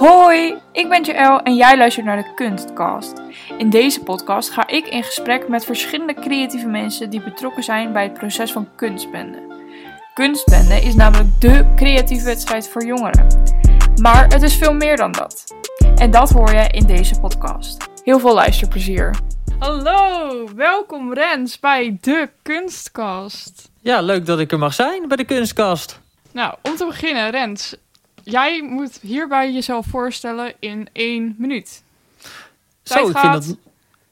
Hoi, ik ben Joël en jij luistert naar de Kunstcast. In deze podcast ga ik in gesprek met verschillende creatieve mensen die betrokken zijn bij het proces van kunstbende. Kunstbende is namelijk dé creatieve wedstrijd voor jongeren. Maar het is veel meer dan dat. En dat hoor je in deze podcast. Heel veel luisterplezier. Hallo, welkom Rens bij de Kunstcast. Ja, leuk dat ik er mag zijn bij de Kunstkast. Nou, om te beginnen, Rens. Jij moet hierbij jezelf voorstellen in één minuut. Tijd Zo, ik vind, dat,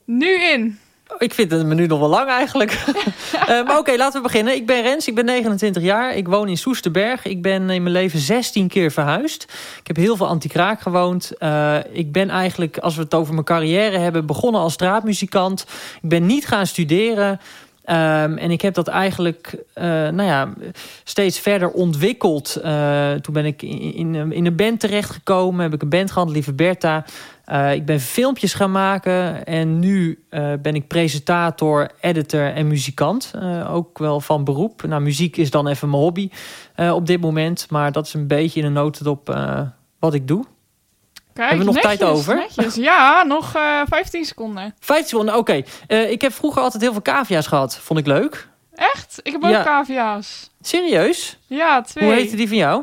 nu in. ik vind het menu nog wel lang eigenlijk. Eh, maar oké, laten we beginnen. Ik ben Rens, ik ben 29 jaar. Ik woon in Soesterberg. Ik ben in mijn leven 16 keer verhuisd. Ik heb heel veel anti-kraak gewoond. Eh, ik ben eigenlijk, als we het over mijn carrière hebben... begonnen als straatmuzikant. Ik ben niet gaan studeren... Ehm, en ik heb dat eigenlijk eh, nou ja, steeds verder ontwikkeld. Eh, toen ben ik in, in, in een band terechtgekomen. Heb ik een band gehad, Lieve Bertha. Eh, ik ben filmpjes gaan maken. En nu ben ik presentator, editor en muzikant. Ook wel van beroep. Nou, muziek is dan even mijn hobby op dit moment. Maar dat is een beetje in een notendop wat ik doe. Kijk, Hebben we nog netjes, tijd over? Netjes. Ja, nog eh 15 seconden. Vijf seconden, oké. Eh, ik heb vroeger altijd heel veel cavia's gehad. Vond ik leuk. Echt? Ik heb ook Ja. cavia's. Serieus? Ja, twee. Hoe heette die van jou?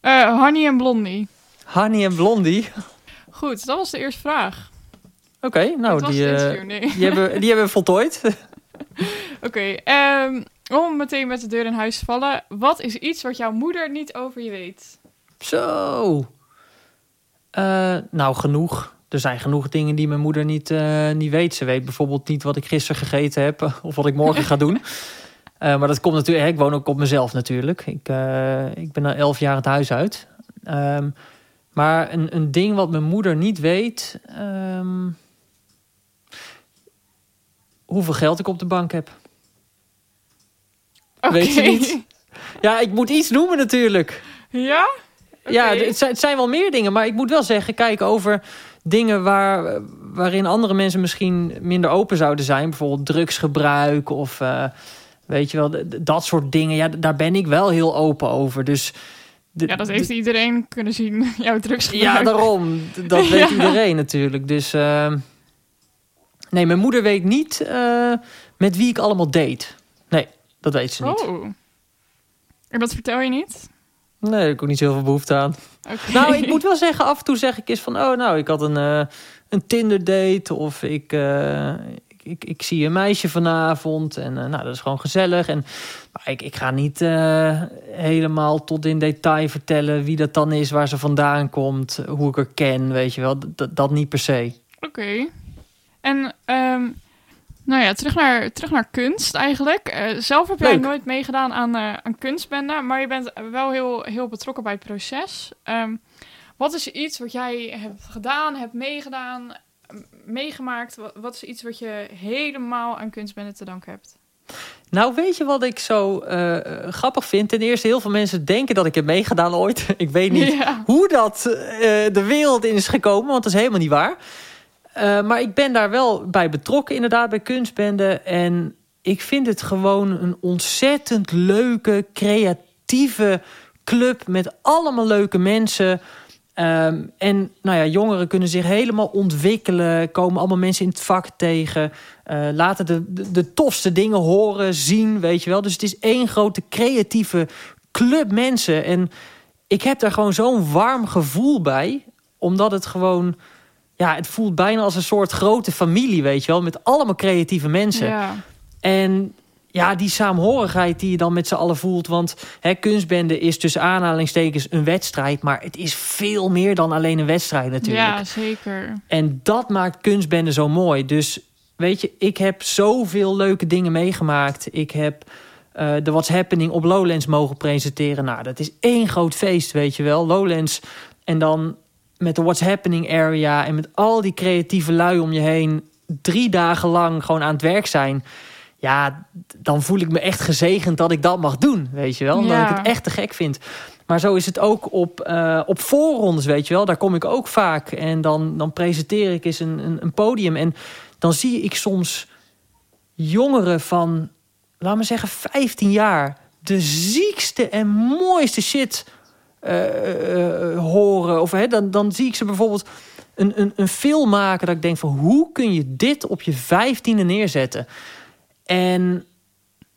Eh, Honey en Blondie. Honey en Blondie. Goed, dat was de eerste vraag. Oké, nou, die, eh, nee. die, hebben, die hebben we voltooid. Oké, ehm, om meteen met de deur in huis te vallen. Wat is iets wat jouw moeder niet over je weet? Zo. Eh, nou, genoeg. Er zijn genoeg dingen die mijn moeder niet, eh, niet weet. Ze weet bijvoorbeeld niet wat ik gisteren gegeten heb of wat ik morgen ga doen. Eh, maar dat komt natuurlijk, ik woon ook op mezelf natuurlijk. Ik, ik ben al elf jaar het huis uit. Ehm, maar een, een ding wat mijn moeder niet weet... ehm, hoeveel geld ik op de bank heb. Weet Oké. niet? Ja, ik moet iets noemen natuurlijk. Ja? Ja, het zijn, het zijn wel meer dingen. Maar ik moet wel zeggen, kijk over dingen waar, waarin andere mensen misschien minder open zouden zijn. Bijvoorbeeld drugsgebruik of eh, weet je wel, dat soort dingen. Ja, daar ben ik wel heel open over. Dus de- Ja, dat heeft de- iedereen kunnen zien. Jouw drugsgebruik. ja, daarom. Dat weet iedereen natuurlijk. Dus ehm, nee, mijn moeder weet niet eh, met wie ik allemaal date. Nee, dat weet ze niet. Oh. En dat vertel je niet? Nee, daar heb ik ook niet zoveel behoefte aan. Nou, ik moet wel zeggen, af en toe zeg ik eens van... oh, nou, ik had een, eh, een Tinder date of ik, eh, ik, ik, ik zie een meisje vanavond. En eh, nou, dat is gewoon gezellig. En, maar ik, ik ga niet helemaal tot in detail vertellen wie dat dan is... waar ze vandaan komt, hoe ik haar ken, weet je wel. Dat, dat niet per se. Oké. En, ehm, nou ja, terug naar, terug naar kunst eigenlijk. Eh, zelf heb jij Leuk. nooit meegedaan aan, eh aan kunstbenden, maar je bent wel heel, heel betrokken bij het proces. Ehm, wat is iets wat jij hebt gedaan, hebt meegedaan, meegemaakt? Wat, wat is iets wat je helemaal aan kunstbenden te danken hebt? Nou, weet je wat ik zo eh, grappig vind? Ten eerste, heel veel mensen denken dat ik heb meegedaan ooit. ik weet niet Ja. hoe dat de wereld in is gekomen, want dat is helemaal niet waar. Eh, maar ik ben daar wel bij betrokken, inderdaad, bij kunstbenden. En ik vind het gewoon een ontzettend leuke, creatieve club met allemaal leuke mensen. Ehm, en nou ja, jongeren kunnen zich helemaal ontwikkelen, komen allemaal mensen in het vak tegen, eh, laten de, de, de tofste dingen horen, zien, weet je wel. Dus het is één grote creatieve club mensen. En ik heb daar gewoon zo'n warm gevoel bij. Omdat het gewoon... Ja, het voelt bijna als een soort grote familie, weet je wel. Met allemaal creatieve mensen. Ja. En ja, die saamhorigheid die je dan met z'n allen voelt. Want hè, kunstbende is tussen aanhalingstekens een wedstrijd. Maar het is veel meer dan alleen een wedstrijd natuurlijk. ja, zeker. En dat maakt kunstbende zo mooi. Dus weet je, ik heb zoveel leuke dingen meegemaakt. Ik heb eh, de What's Happening op Lowlands mogen presenteren. Nou, dat is één groot feest, weet je wel. Lowlands en dan met de What's Happening area... en met al die creatieve lui om je heen... drie dagen lang gewoon aan het werk zijn... ja, dan voel ik me echt gezegend dat ik dat mag doen, weet je wel. Omdat Ja. ik het echt te gek vind. Maar zo is het ook op, eh, op voorrondes, weet je wel. Daar kom ik ook vaak. En dan, dan presenteer ik eens een, een, een podium. En dan zie ik soms jongeren van, laat me zeggen, 15 jaar... de ziekste en mooiste shit horen. Of, hè, dan, dan zie ik ze bijvoorbeeld een, een, een film maken... dat ik denk van hoe kun je dit op je vijftiende neerzetten? En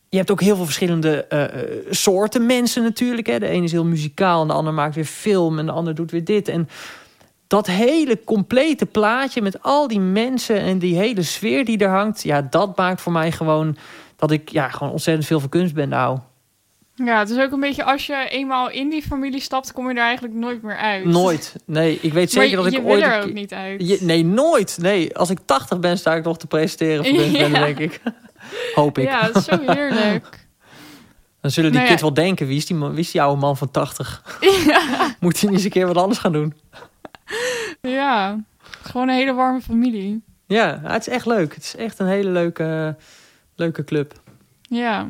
je hebt ook heel veel verschillende eh, eh, soorten mensen natuurlijk. Hè. De ene is heel muzikaal en de ander maakt weer film... en de ander doet weer dit. En dat hele complete plaatje met al die mensen... en die hele sfeer die er hangt... ja, dat maakt voor mij gewoon dat ik ja, gewoon ontzettend veel van kunstbende hou. Ja, het is ook een beetje als je eenmaal in die familie stapt, kom je er eigenlijk nooit meer uit. Nooit. Nee, ik weet zeker maar dat je ik wil ooit. er ook niet uit. Je- nee, nooit. Nee, als ik 80 ben, sta ik nog te presenteren voor Ja. denk ik. Hoop ik. Ja, dat is zo heerlijk. Dan zullen die Nou ja. kids wel denken: wie is, die, man- wie is die oude man van 80? ja, Moet hij niet eens een keer wat anders gaan doen? ja, gewoon een hele warme familie. Ja, het is echt leuk. Het is echt een hele leuke, leuke club. Ja,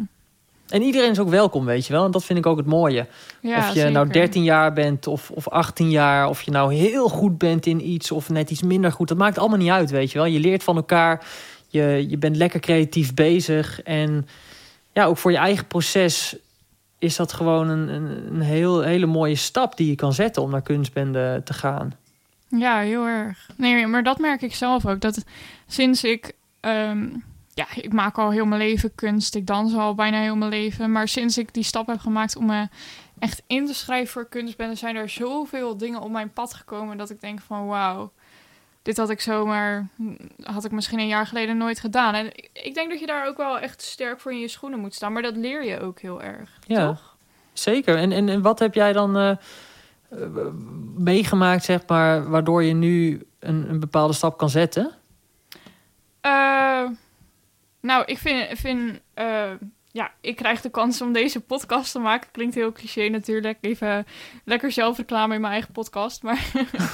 En iedereen is ook welkom, weet je wel. En dat vind ik ook het mooie. ja of je nou zeker. 13 jaar bent of, of 18 jaar, of je nou heel goed bent in iets of net iets minder goed. Dat maakt allemaal niet uit, weet je wel. Je leert van elkaar, je, je bent lekker creatief bezig. En ja, ook voor je eigen proces is dat gewoon een, een, een heel, hele mooie stap die je kan zetten om naar kunstbende te gaan. Ja, heel erg. Nee, maar dat merk ik zelf ook. Dat sinds ik... ehm, ja, ik maak al heel mijn leven kunst. Ik dans al bijna heel mijn leven. Maar sinds ik die stap heb gemaakt om me echt in te schrijven voor kunstbende... zijn er zoveel dingen op mijn pad gekomen dat ik denk van... Wauw, dit had ik zomaar... Had ik misschien een jaar geleden nooit gedaan. En ik- denk dat je daar ook wel echt sterk voor in je schoenen moet staan. Maar dat leer je ook heel erg, Ja. toch? Zeker. En, en, en wat heb jij dan eh, meegemaakt, zeg maar, waardoor je nu een, een bepaalde stap kan zetten? Eh, nou, ik vind, vind eh, ja, ik krijg de kans om deze podcast te maken. Klinkt heel cliché natuurlijk. Even lekker zelfreclame in mijn eigen podcast. Maar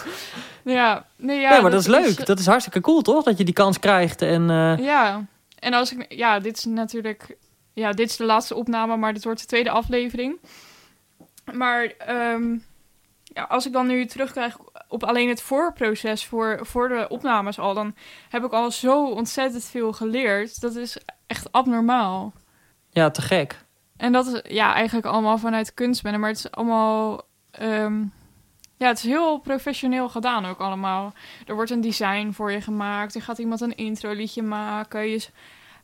ja, nee, ja, Ja, maar dat, is leuk. Dat is hartstikke cool, toch? Dat je die kans krijgt. En eh, Ja, en als ik, ja, dit is natuurlijk, ja, dit is de laatste opname, maar dit wordt de tweede aflevering. Maar ehm, ja, als ik dan nu terugkrijg op alleen het voorproces voor, voor de opnames al, dan heb ik al zo ontzettend veel geleerd. Dat is echt abnormaal. ja, te gek. En dat is ja, eigenlijk allemaal vanuit kunstbende, maar het is allemaal. ehm, ja, het is heel professioneel gedaan ook allemaal. Er wordt een design voor je gemaakt. Er gaat iemand een intro-liedje maken. Je,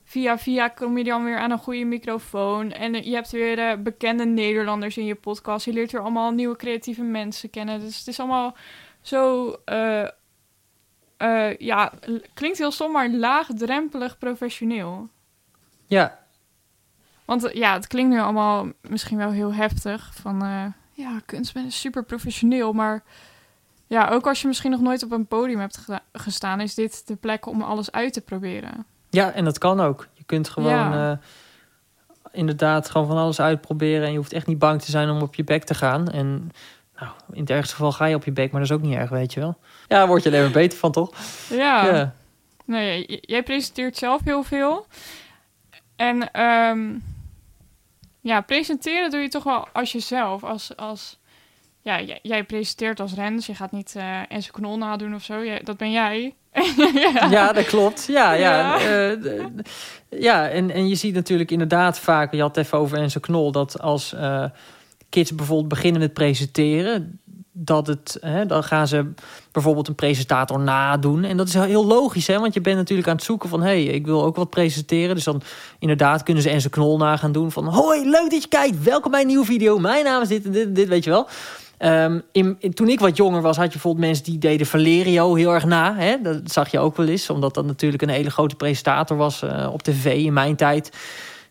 via via kom je dan weer aan een goede microfoon. En je hebt weer eh, bekende Nederlanders in je podcast. Je leert weer allemaal nieuwe creatieve mensen kennen. Dus het is allemaal zo... eh, eh, ja, klinkt heel stom, maar laagdrempelig professioneel. Ja, Want eh, ja, het klinkt nu allemaal misschien wel heel heftig. Van eh, ja, kunstbende is super professioneel. Maar ja, ook als je misschien nog nooit op een podium hebt gestaan, is dit de plek om alles uit te proberen. ja, en dat kan ook. Je kunt gewoon Ja. inderdaad gewoon van alles uitproberen. En je hoeft echt niet bang te zijn om op je bek te gaan. En nou, in het ergste geval ga je op je bek, maar dat is ook niet erg, weet je wel. Ja, daar word je alleen maar beter van, toch? Ja, ja. nee, jij presenteert zelf heel veel. En ehm, ja, presenteren doe je toch wel als jezelf. Als, als, ja, jij, jij presenteert als Rens. Je gaat niet eh Enzo Knol nadoen of zo. Jij- dat ben jij. ja. Ja, dat klopt. Ja, ja. Ja. eh, ja en, en je ziet natuurlijk inderdaad vaak... Je had het even over Enzo Knol... dat als eh, kids bijvoorbeeld beginnen met presenteren... dat het... Hè, dan gaan ze bijvoorbeeld een presentator nadoen. En dat is heel logisch, hè? Want je bent natuurlijk aan het zoeken van... hé, hey, ik wil ook wat presenteren. Dus dan inderdaad kunnen ze Enzo Knol na gaan doen van... hoi, leuk dat je kijkt. Welkom bij een nieuwe video. Mijn naam is dit en dit dit, weet je wel. Ehm, in, toen ik wat jonger was, had je bijvoorbeeld mensen die deden Valerio heel erg na. Hè? Dat zag je ook wel eens, omdat dat natuurlijk een hele grote presentator was eh, op tv in mijn tijd.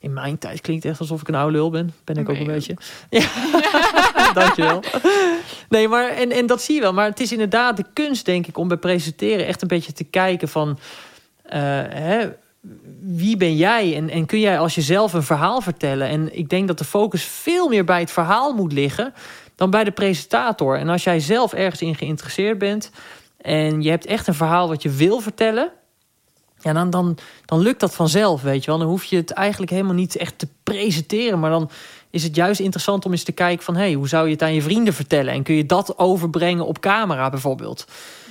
In mijn tijd klinkt echt alsof ik een oude lul ben. Ben ik ook een beetje. Ja, dankjewel. Nee, maar en, en dat zie je wel. Maar het is inderdaad de kunst, denk ik, om bij presenteren echt een beetje te kijken van... eh, hè, wie ben jij en, en kun jij als jezelf een verhaal vertellen? En ik denk dat de focus veel meer bij het verhaal moet liggen dan bij de presentator. En als jij zelf ergens in geïnteresseerd bent en je hebt echt een verhaal wat je wil vertellen, ja, dan, dan, dan lukt dat vanzelf, weet je wel. Dan hoef je het eigenlijk helemaal niet echt te presenteren, maar dan is het juist interessant om eens te kijken van, hey, hoe zou je het aan je vrienden vertellen? En kun je dat overbrengen op camera bijvoorbeeld?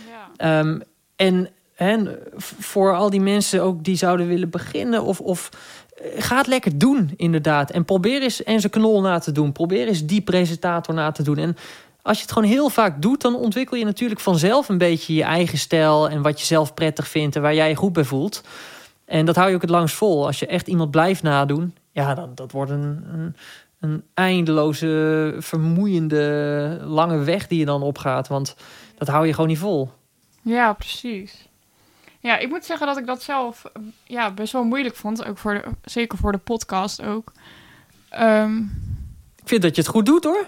Ja. Ehm, en en voor al die mensen ook die zouden willen beginnen of, of eh, ga het lekker doen, inderdaad. En probeer eens en zijn knol na te doen. Probeer eens die presentator na te doen. En als je het gewoon heel vaak doet, dan ontwikkel je natuurlijk vanzelf een beetje je eigen stijl en wat je zelf prettig vindt en waar jij je goed bij voelt. En dat hou je ook het langst vol. Als je echt iemand blijft nadoen, ja, dan dat wordt een, een, een eindeloze, vermoeiende, lange weg die je dan opgaat. Want dat hou je gewoon niet vol. Ja, precies. Ja, ik moet zeggen dat ik dat zelf ja, best wel moeilijk vond. Ook voor de, zeker voor de podcast ook. Ehm, ik vind dat je het goed doet hoor.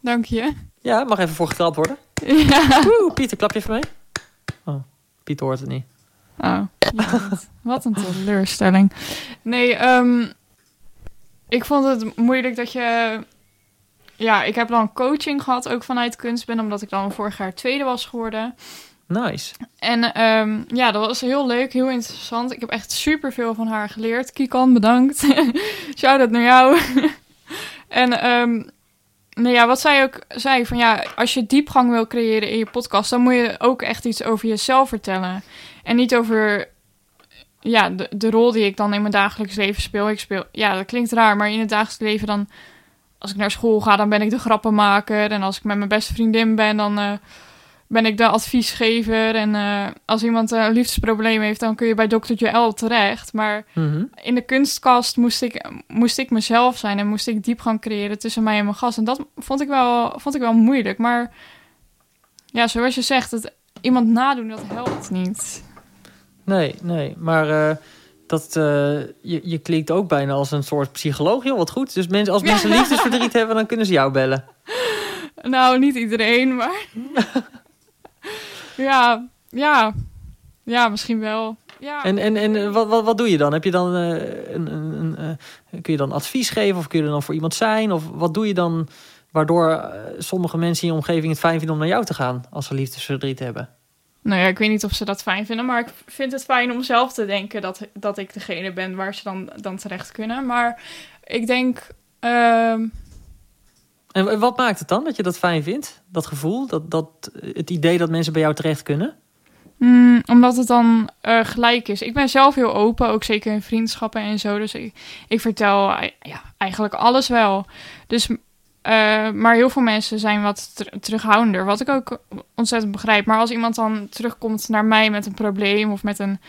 Dank je. Ja, mag even voor getrapt worden. Ja. Woe, Pieter, klap je even mee? Oh, Pieter hoort het niet. Oh, wat een teleurstelling. Nee, um, ik vond het moeilijk dat je... Ja, ik heb dan coaching gehad, ook vanuit kunstben, omdat ik dan vorig jaar tweede was geworden. Nice. En um, ja, dat was heel leuk, heel interessant. Ik heb echt super veel van haar geleerd. Kikan, bedankt. Shout-out naar jou. en um, nou ja, wat zij ook zei, van ja, als je diepgang wil creëren in je podcast, dan moet je ook echt iets over jezelf vertellen. En niet over ja, de, de rol die ik dan in mijn dagelijks leven speel. Ik speel, ja, dat klinkt raar, maar in het dagelijks leven dan, als ik naar school ga, dan ben ik de grappenmaker. En als ik met mijn beste vriendin ben, dan uh, ben ik de adviesgever. En uh, als iemand een liefdesprobleem heeft, dan kun je bij Dr. Joel terecht. Maar mm -hmm. in de kunstkast moest ik, moest ik mezelf zijn en moest ik diep gaan creëren tussen mij en mijn gast. En dat vond ik wel, vond ik wel moeilijk. Maar ja, zoals je zegt, het, iemand nadoen, dat helpt niet. Nee, nee, maar uh, dat, uh, je, je klinkt ook bijna als een soort psycholoog. Heel wat goed. Dus mensen, als mensen liefdesverdriet hebben, dan kunnen ze jou bellen. Nou, niet iedereen, maar... ja, ja. Ja, misschien wel. Ja. En, en, en wat, wat, wat doe je dan? Heb je dan uh, een, een, een, kun je dan advies geven of kun je er dan voor iemand zijn? Of wat doe je dan waardoor sommige mensen in je omgeving het fijn vinden om naar jou te gaan als ze liefdesverdriet hebben? Nou ja, ik weet niet of ze dat fijn vinden, maar ik vind het fijn om zelf te denken dat, dat ik degene ben waar ze dan, dan terecht kunnen. Maar ik denk. Uh... En wat maakt het dan dat je dat fijn vindt? Dat gevoel, dat, dat, het idee dat mensen bij jou terecht kunnen? Mm, omdat het dan uh, gelijk is. Ik ben zelf heel open, ook zeker in vriendschappen en zo. Dus ik, ik vertel ja, eigenlijk alles wel. Dus uh, maar heel veel mensen zijn wat ter terughoudender, wat ik ook ontzettend begrijp. Maar als iemand dan terugkomt naar mij met een probleem of met een,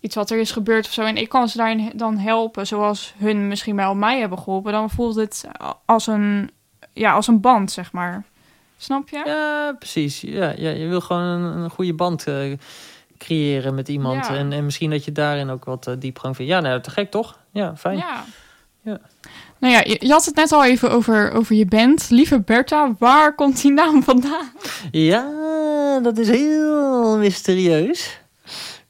iets wat er is gebeurd of zo, en ik kan ze daarin dan helpen, zoals hun misschien wel mij hebben geholpen, dan voelt het als een, ja, als een band, zeg maar. Snap je? Ja, precies. Ja, ja je wil gewoon een, een goede band uh, creëren met iemand. Ja. En, en misschien dat je daarin ook wat uh, diepgang vindt. Ja, nou, te gek toch? Ja, fijn. Ja. ja. Nou ja, je, je, had het net al even over, over je band. Lieve Bertha, waar komt die naam vandaan? Ja, dat is heel mysterieus.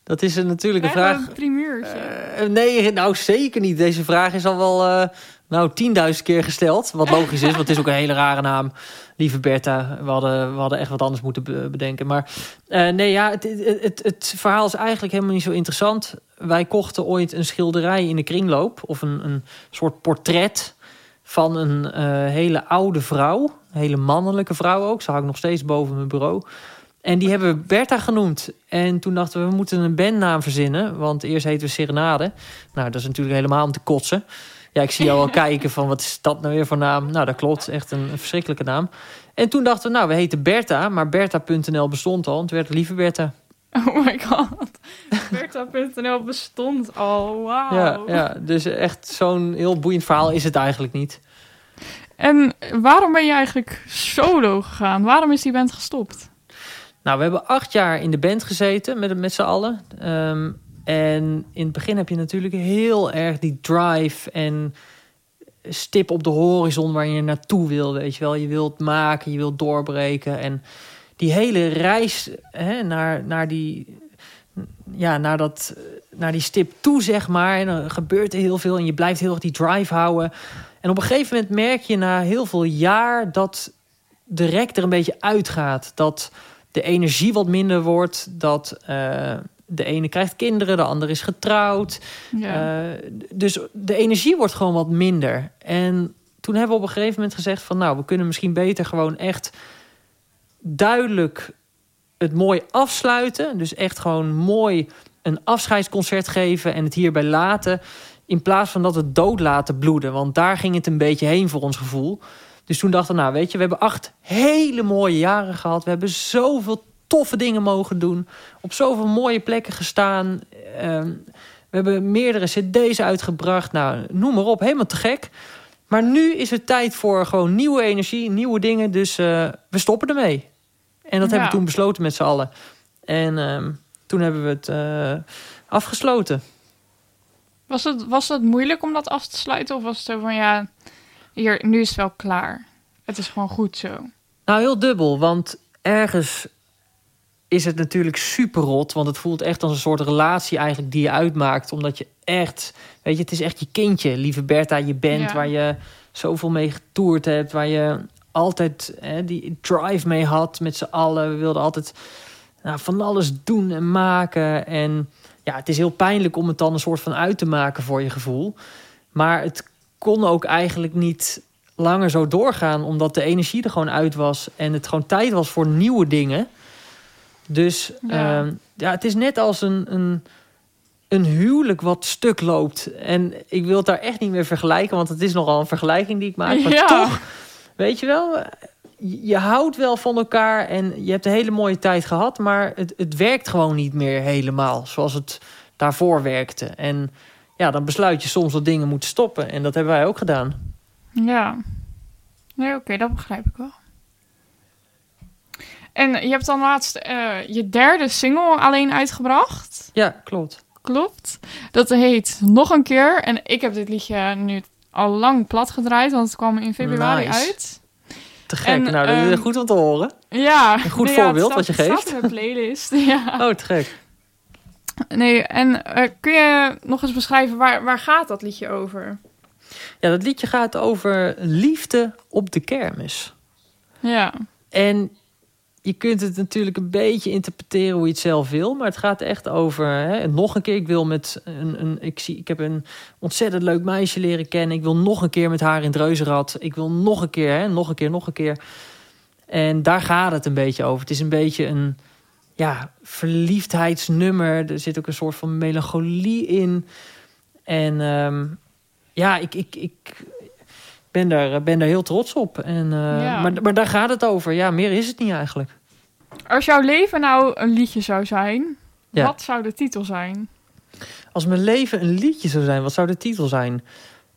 Dat is natuurlijk een vraag... een primeurtje. Uh, nee, nou zeker niet. Deze vraag is al wel nou, tienduizend keer gesteld. Wat logisch is, want het is ook een hele rare naam. Lieve Bertha, we hadden, we hadden echt wat anders moeten bedenken. Maar uh, nee, ja, het, het, het, verhaal is eigenlijk helemaal niet zo interessant. Wij kochten ooit een schilderij in de kringloop. Of een, een soort portret van een hele oude vrouw. Hele mannelijke vrouw ook. Ze hangt nog steeds boven mijn bureau. En die hebben we Bertha genoemd. En toen dachten we, we moeten een bandnaam verzinnen. Want eerst heten we Serenade. Nou, dat is natuurlijk helemaal om te kotsen. Ja, ik zie jou al kijken van, wat is dat nou weer voor naam? Nou, dat klopt. Echt een, een verschrikkelijke naam. En toen dachten we, nou, we heten Bertha. Maar Bertha.nl bestond al. En het werd Lieve Bertha. Oh my god. Bertha.nl bestond al. Wauw. Ja, ja, dus echt zo'n heel boeiend verhaal is het eigenlijk niet. En waarom ben je eigenlijk solo gegaan? Waarom is die band gestopt? Nou, we hebben acht jaar in de band gezeten met, met z'n allen. Um, en in het begin heb je natuurlijk heel erg die drive en stip op de horizon waar je naartoe wil. Weet je wel, je wilt maken, je wilt doorbreken. En die hele reis hè, naar, naar die. Ja, naar, dat, naar die stip toe, zeg maar. En dan gebeurt er heel veel en je blijft heel erg die drive houden. En op een gegeven moment merk je na heel veel jaar dat de rek er een beetje uitgaat. Dat de energie wat minder wordt. Dat uh, de ene krijgt kinderen, de ander is getrouwd. Ja. Uh, dus de energie wordt gewoon wat minder. En toen hebben we op een gegeven moment gezegd van... nou, we kunnen misschien beter gewoon echt duidelijk het mooi afsluiten. Dus echt gewoon mooi een afscheidsconcert geven en het hierbij laten. In plaats van dat het dood laten bloeden. Want daar ging het een beetje heen voor ons gevoel. Dus toen dachten we, nou weet je, we hebben acht hele mooie jaren gehad. We hebben zoveel toffe dingen mogen doen. Op zoveel mooie plekken gestaan. Ehm, we hebben meerdere cd's uitgebracht. Nou, noem maar op, helemaal te gek. Maar nu is het tijd voor gewoon nieuwe energie, nieuwe dingen. Dus uh, we stoppen ermee. En dat hebben we toen besloten met z'n allen. En uh, toen hebben we het uh, afgesloten. Was het, was het moeilijk om dat af te sluiten? Of was het zo van ja, hier, nu is het wel klaar? Het is gewoon goed zo. Nou, heel dubbel. Want ergens is het natuurlijk super rot. Want het voelt echt als een soort relatie eigenlijk die je uitmaakt. Omdat je echt, weet je, het is echt je kindje, lieve Bertha, je bent waar je zoveel mee getoerd hebt. Waar je altijd hè, die drive mee had met z'n allen. We wilden altijd nou, van alles doen en maken. En ja, het is heel pijnlijk om het dan een soort van uit te maken voor je gevoel. Maar het kon ook eigenlijk niet langer zo doorgaan, omdat de energie er gewoon uit was en het gewoon tijd was voor nieuwe dingen. Dus ja, ehm, ja het is net als een, een, een huwelijk wat stuk loopt. En ik wil het daar echt niet meer vergelijken, want het is nogal een vergelijking die ik maak. Maar toch, weet je wel, je houdt wel van elkaar en je hebt een hele mooie tijd gehad, maar het, het werkt gewoon niet meer helemaal zoals het daarvoor werkte. En ja, dan besluit je soms dat dingen moeten stoppen. En dat hebben wij ook gedaan. Ja, nee, oké, dat begrijp ik wel. En je hebt dan laatst uh, je derde single alleen uitgebracht. Ja, klopt. Klopt. Dat heet Nog een keer. En ik heb dit liedje nu al lang plat gedraaid, want het kwam in februari uit. Te gek. En, nou, dat is um, goed om te horen. Ja. Een goed voorbeeld wat je geeft. Het in playlist. ja. Oh, te gek. Nee, en uh, kun je nog eens beschrijven, waar, waar gaat dat liedje over? Ja, dat liedje gaat over liefde op de kermis. Ja. En je kunt het natuurlijk een beetje interpreteren hoe je het zelf wil. Maar het gaat echt over. Hè, nog een keer, ik wil met een, een. Ik, zie, ik heb een ontzettend leuk meisje leren kennen. Ik wil nog een keer met haar in het reuzenrad. Ik wil nog een keer, hè, nog een keer, nog een keer. En daar gaat het een beetje over. Het is een beetje een ja, verliefdheidsnummer. Er zit ook een soort van melancholie in. En um, ja, ik, ik, ik ben, daar, ben daar heel trots op. En, uh, ja. maar, maar daar gaat het over. Ja, meer is het niet eigenlijk. Als jouw leven nou een liedje zou zijn, ja. wat zou de titel zijn? Als mijn leven een liedje zou zijn, wat zou de titel zijn?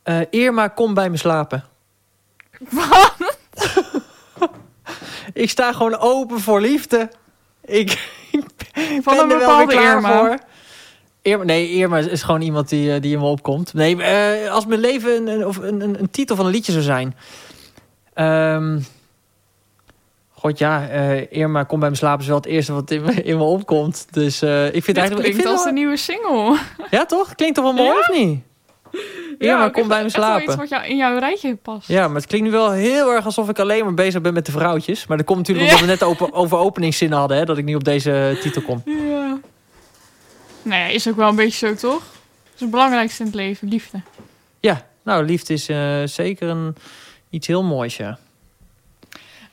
Uh, Irma, kom bij me slapen. Wat? ik sta gewoon open voor liefde. Ik, ik Van ben een er wel weer klaar Irma. voor. Irma, nee, Irma is gewoon iemand die, uh, die in me opkomt. Nee, uh, als mijn leven een, een, of een, een, een, titel van een liedje zou zijn. Um, God ja, uh, Irma, kom bij me slapen is wel het eerste wat in me, in me opkomt. Dus ik vind Dit eigenlijk... klinkt ik vind als wel... een nieuwe single. Ja, toch? Klinkt toch wel mooi, Ja? of niet? Irma, Ja, kom bij me echt wel slapen. iets wat jou in jouw rijtje past. Ja, maar het klinkt nu wel heel erg alsof ik alleen maar bezig ben met de vrouwtjes. Maar dat komt natuurlijk omdat we net over, over openingszinnen hadden, hè, dat ik nu op deze titel kom. Ja. Nou ja, is ook wel een beetje zo, toch? Dat is het belangrijkste in het leven, liefde. Ja, nou, liefde is eh, zeker een, iets heel moois, ja.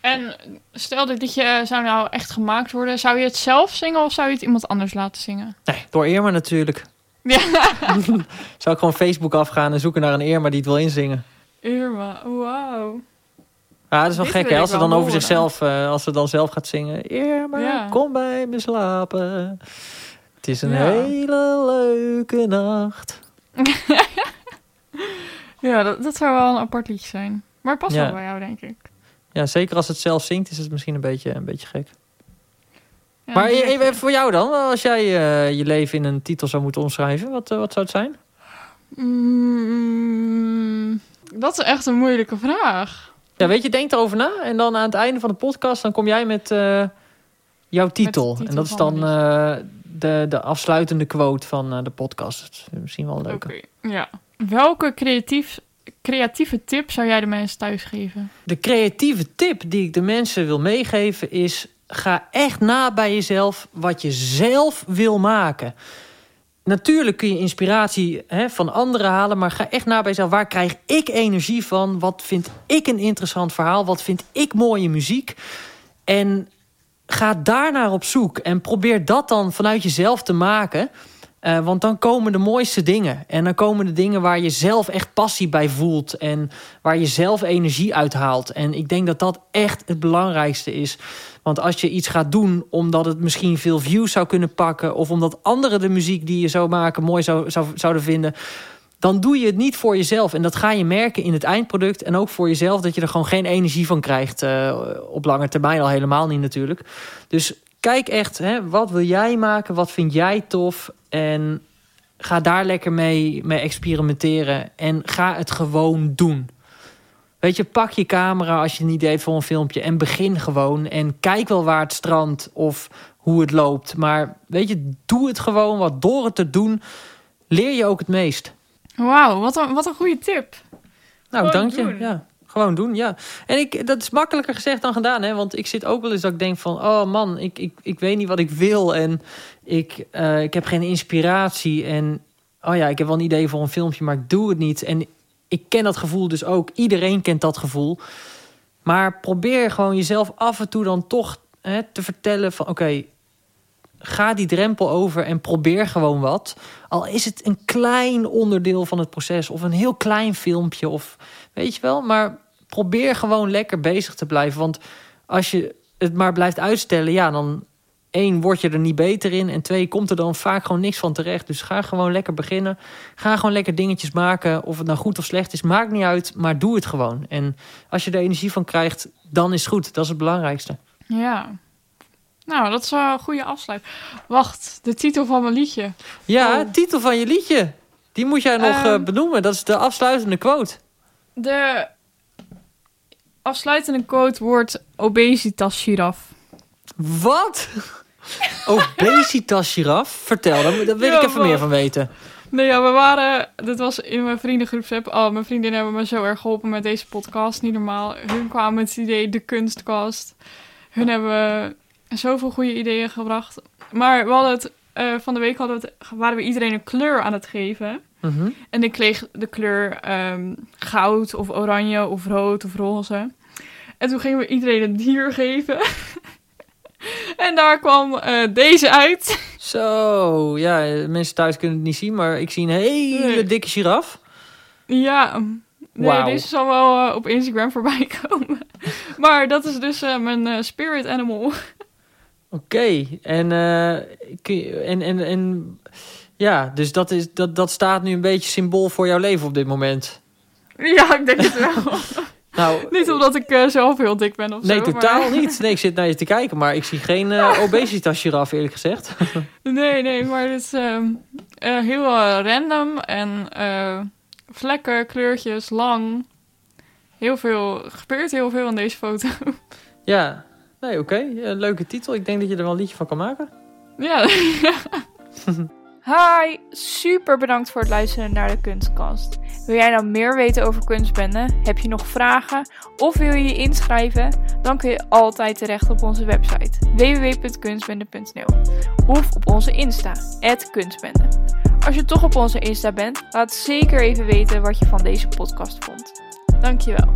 En stel dit liedje zou nou echt gemaakt worden, zou je het zelf zingen of zou je het iemand anders laten zingen? Nee, door Irma natuurlijk. Ja, Zou ik gewoon Facebook afgaan en zoeken naar een Irma die het wil inzingen. Irma, wauw. Ja, dat is wel Dit gek, hè? Als ze dan over horen. zichzelf, eh, als ze dan zelf gaat zingen. Irma, Ja. kom bij me slapen. Het is een Ja. hele leuke nacht. Ja, dat, dat zou wel een apart liedje zijn. Maar het past Ja. wel bij jou, denk ik. Ja, zeker als het zelf zingt, is het misschien een beetje, een beetje gek. Ja, maar even voor jou dan, als jij eh, je leven in een titel zou moeten omschrijven, wat, eh, wat zou het zijn? Mm, dat is echt een moeilijke vraag. Ja, weet je, denk erover na. En dan aan het einde van de podcast, dan kom jij met eh, jouw titel. titel en dat is dan de, de afsluitende quote van de podcast. Misschien wel leuk. Ja. Welke creatief, creatieve tip zou jij de mensen thuis geven? De creatieve tip die ik de mensen wil meegeven is... ga echt na bij jezelf wat je zelf wil maken. Natuurlijk kun je inspiratie hè, van anderen halen... maar ga echt na bij jezelf. Waar krijg ik energie van? Wat vind ik een interessant verhaal? Wat vind ik mooie muziek? En ga daarnaar op zoek en probeer dat dan vanuit jezelf te maken. Uh, want dan komen de mooiste dingen. En dan komen de dingen waar je zelf echt passie bij voelt. En waar je zelf energie uithaalt. En ik denk dat dat echt het belangrijkste is. Want als je iets gaat doen omdat het misschien veel views zou kunnen pakken. Of omdat anderen de muziek die je zou maken mooi zou, zou, zouden vinden. Dan doe je het niet voor jezelf. En dat ga je merken in het eindproduct. En ook voor jezelf dat je er gewoon geen energie van krijgt. Uh, op lange termijn al helemaal niet natuurlijk. Dus kijk echt, hè, wat wil jij maken? Wat vind jij tof? En ga daar lekker mee, mee experimenteren. En ga het gewoon doen. Weet je, pak je camera als je een idee hebt voor een filmpje. En begin gewoon. En kijk wel waar het strandt of hoe het loopt. Maar weet je, doe het gewoon. Want door het te doen, leer je ook het meest. Wauw, wat een, wat een goede tip. Nou, dank je. Ja. Gewoon doen, ja. En ik, dat is makkelijker gezegd dan gedaan, hè? Want ik zit ook wel eens dat ik denk van... oh man, ik, ik, ik weet niet wat ik wil en ik, uh, ik heb geen inspiratie. En oh ja, ik heb wel een idee voor een filmpje, maar ik doe het niet. En ik ken dat gevoel dus ook. Iedereen kent dat gevoel. Maar probeer gewoon jezelf af en toe dan toch hè, te vertellen van... oké, ga die drempel over en probeer gewoon wat. Al is het een klein onderdeel van het proces of een heel klein filmpje of weet je wel. Maar probeer gewoon lekker bezig te blijven. Want als je het maar blijft uitstellen, ja, dan één, word je er niet beter in. En twee, komt er dan vaak gewoon niks van terecht. Dus ga gewoon lekker beginnen. Ga gewoon lekker dingetjes maken. Of het nou goed of slecht is, maakt niet uit. Maar doe het gewoon. En als je er energie van krijgt, dan is het goed. Dat is het belangrijkste. Ja. Nou, dat is wel een goede afsluit. Wacht, de titel van mijn liedje. Ja, oh. titel van je liedje. Die moet jij nog um, benoemen. Dat is de afsluitende quote. De afsluitende quote wordt obesitas giraf. Wat? obesitas giraf? Vertel, daar, daar wil ik even meer van weten. Nee, ja, we waren... Dit was in mijn vriendengroepsapp. Oh, mijn vriendinnen hebben me zo erg geholpen met deze podcast. Niet normaal. Hun kwamen met het idee de kunstkast. Hun hebben zoveel goede ideeën gebracht. Maar we hadden het... Uh, van de week hadden we het, waren we iedereen een kleur aan het geven. Mhm. En ik kreeg de kleur um, goud of oranje of rood of roze. En toen gingen we iedereen een dier geven. en daar kwam uh, deze uit. Zo, ja, mensen thuis kunnen het niet zien, maar ik zie een hele nee. dikke giraf. Ja, nee, wow. deze zal wel uh, op Instagram voorbij komen. maar dat is dus uh, mijn spirit animal. Oké, okay. en, en, en, en ja, dus dat, is, dat, dat staat nu een beetje symbool voor jouw leven op dit moment. Ja, ik denk het wel. nou, niet omdat ik uh, zelf heel dik ben of nee, zo. Nee, totaal niet. Nee, ik zit naar je te kijken, maar ik zie geen uh, obesitas giraf eerlijk gezegd. nee, nee, maar het is uh, heel random en vlekken, kleurtjes, lang. Heel veel, gebeurt heel veel in deze foto. ja, nee, oké. Okay. leuke titel. Ik denk dat je er wel een liedje van kan maken. Ja, Hi, super bedankt voor het luisteren naar de Kunstkast. Wil jij nou meer weten over kunstbenden? Heb je nog vragen? Of wil je je inschrijven? Dan kun je altijd terecht op onze website www.kunstbende.nl of op onze Insta, kunstbende. Als je toch op onze Insta bent, laat zeker even weten wat je van deze podcast vond. Dankjewel.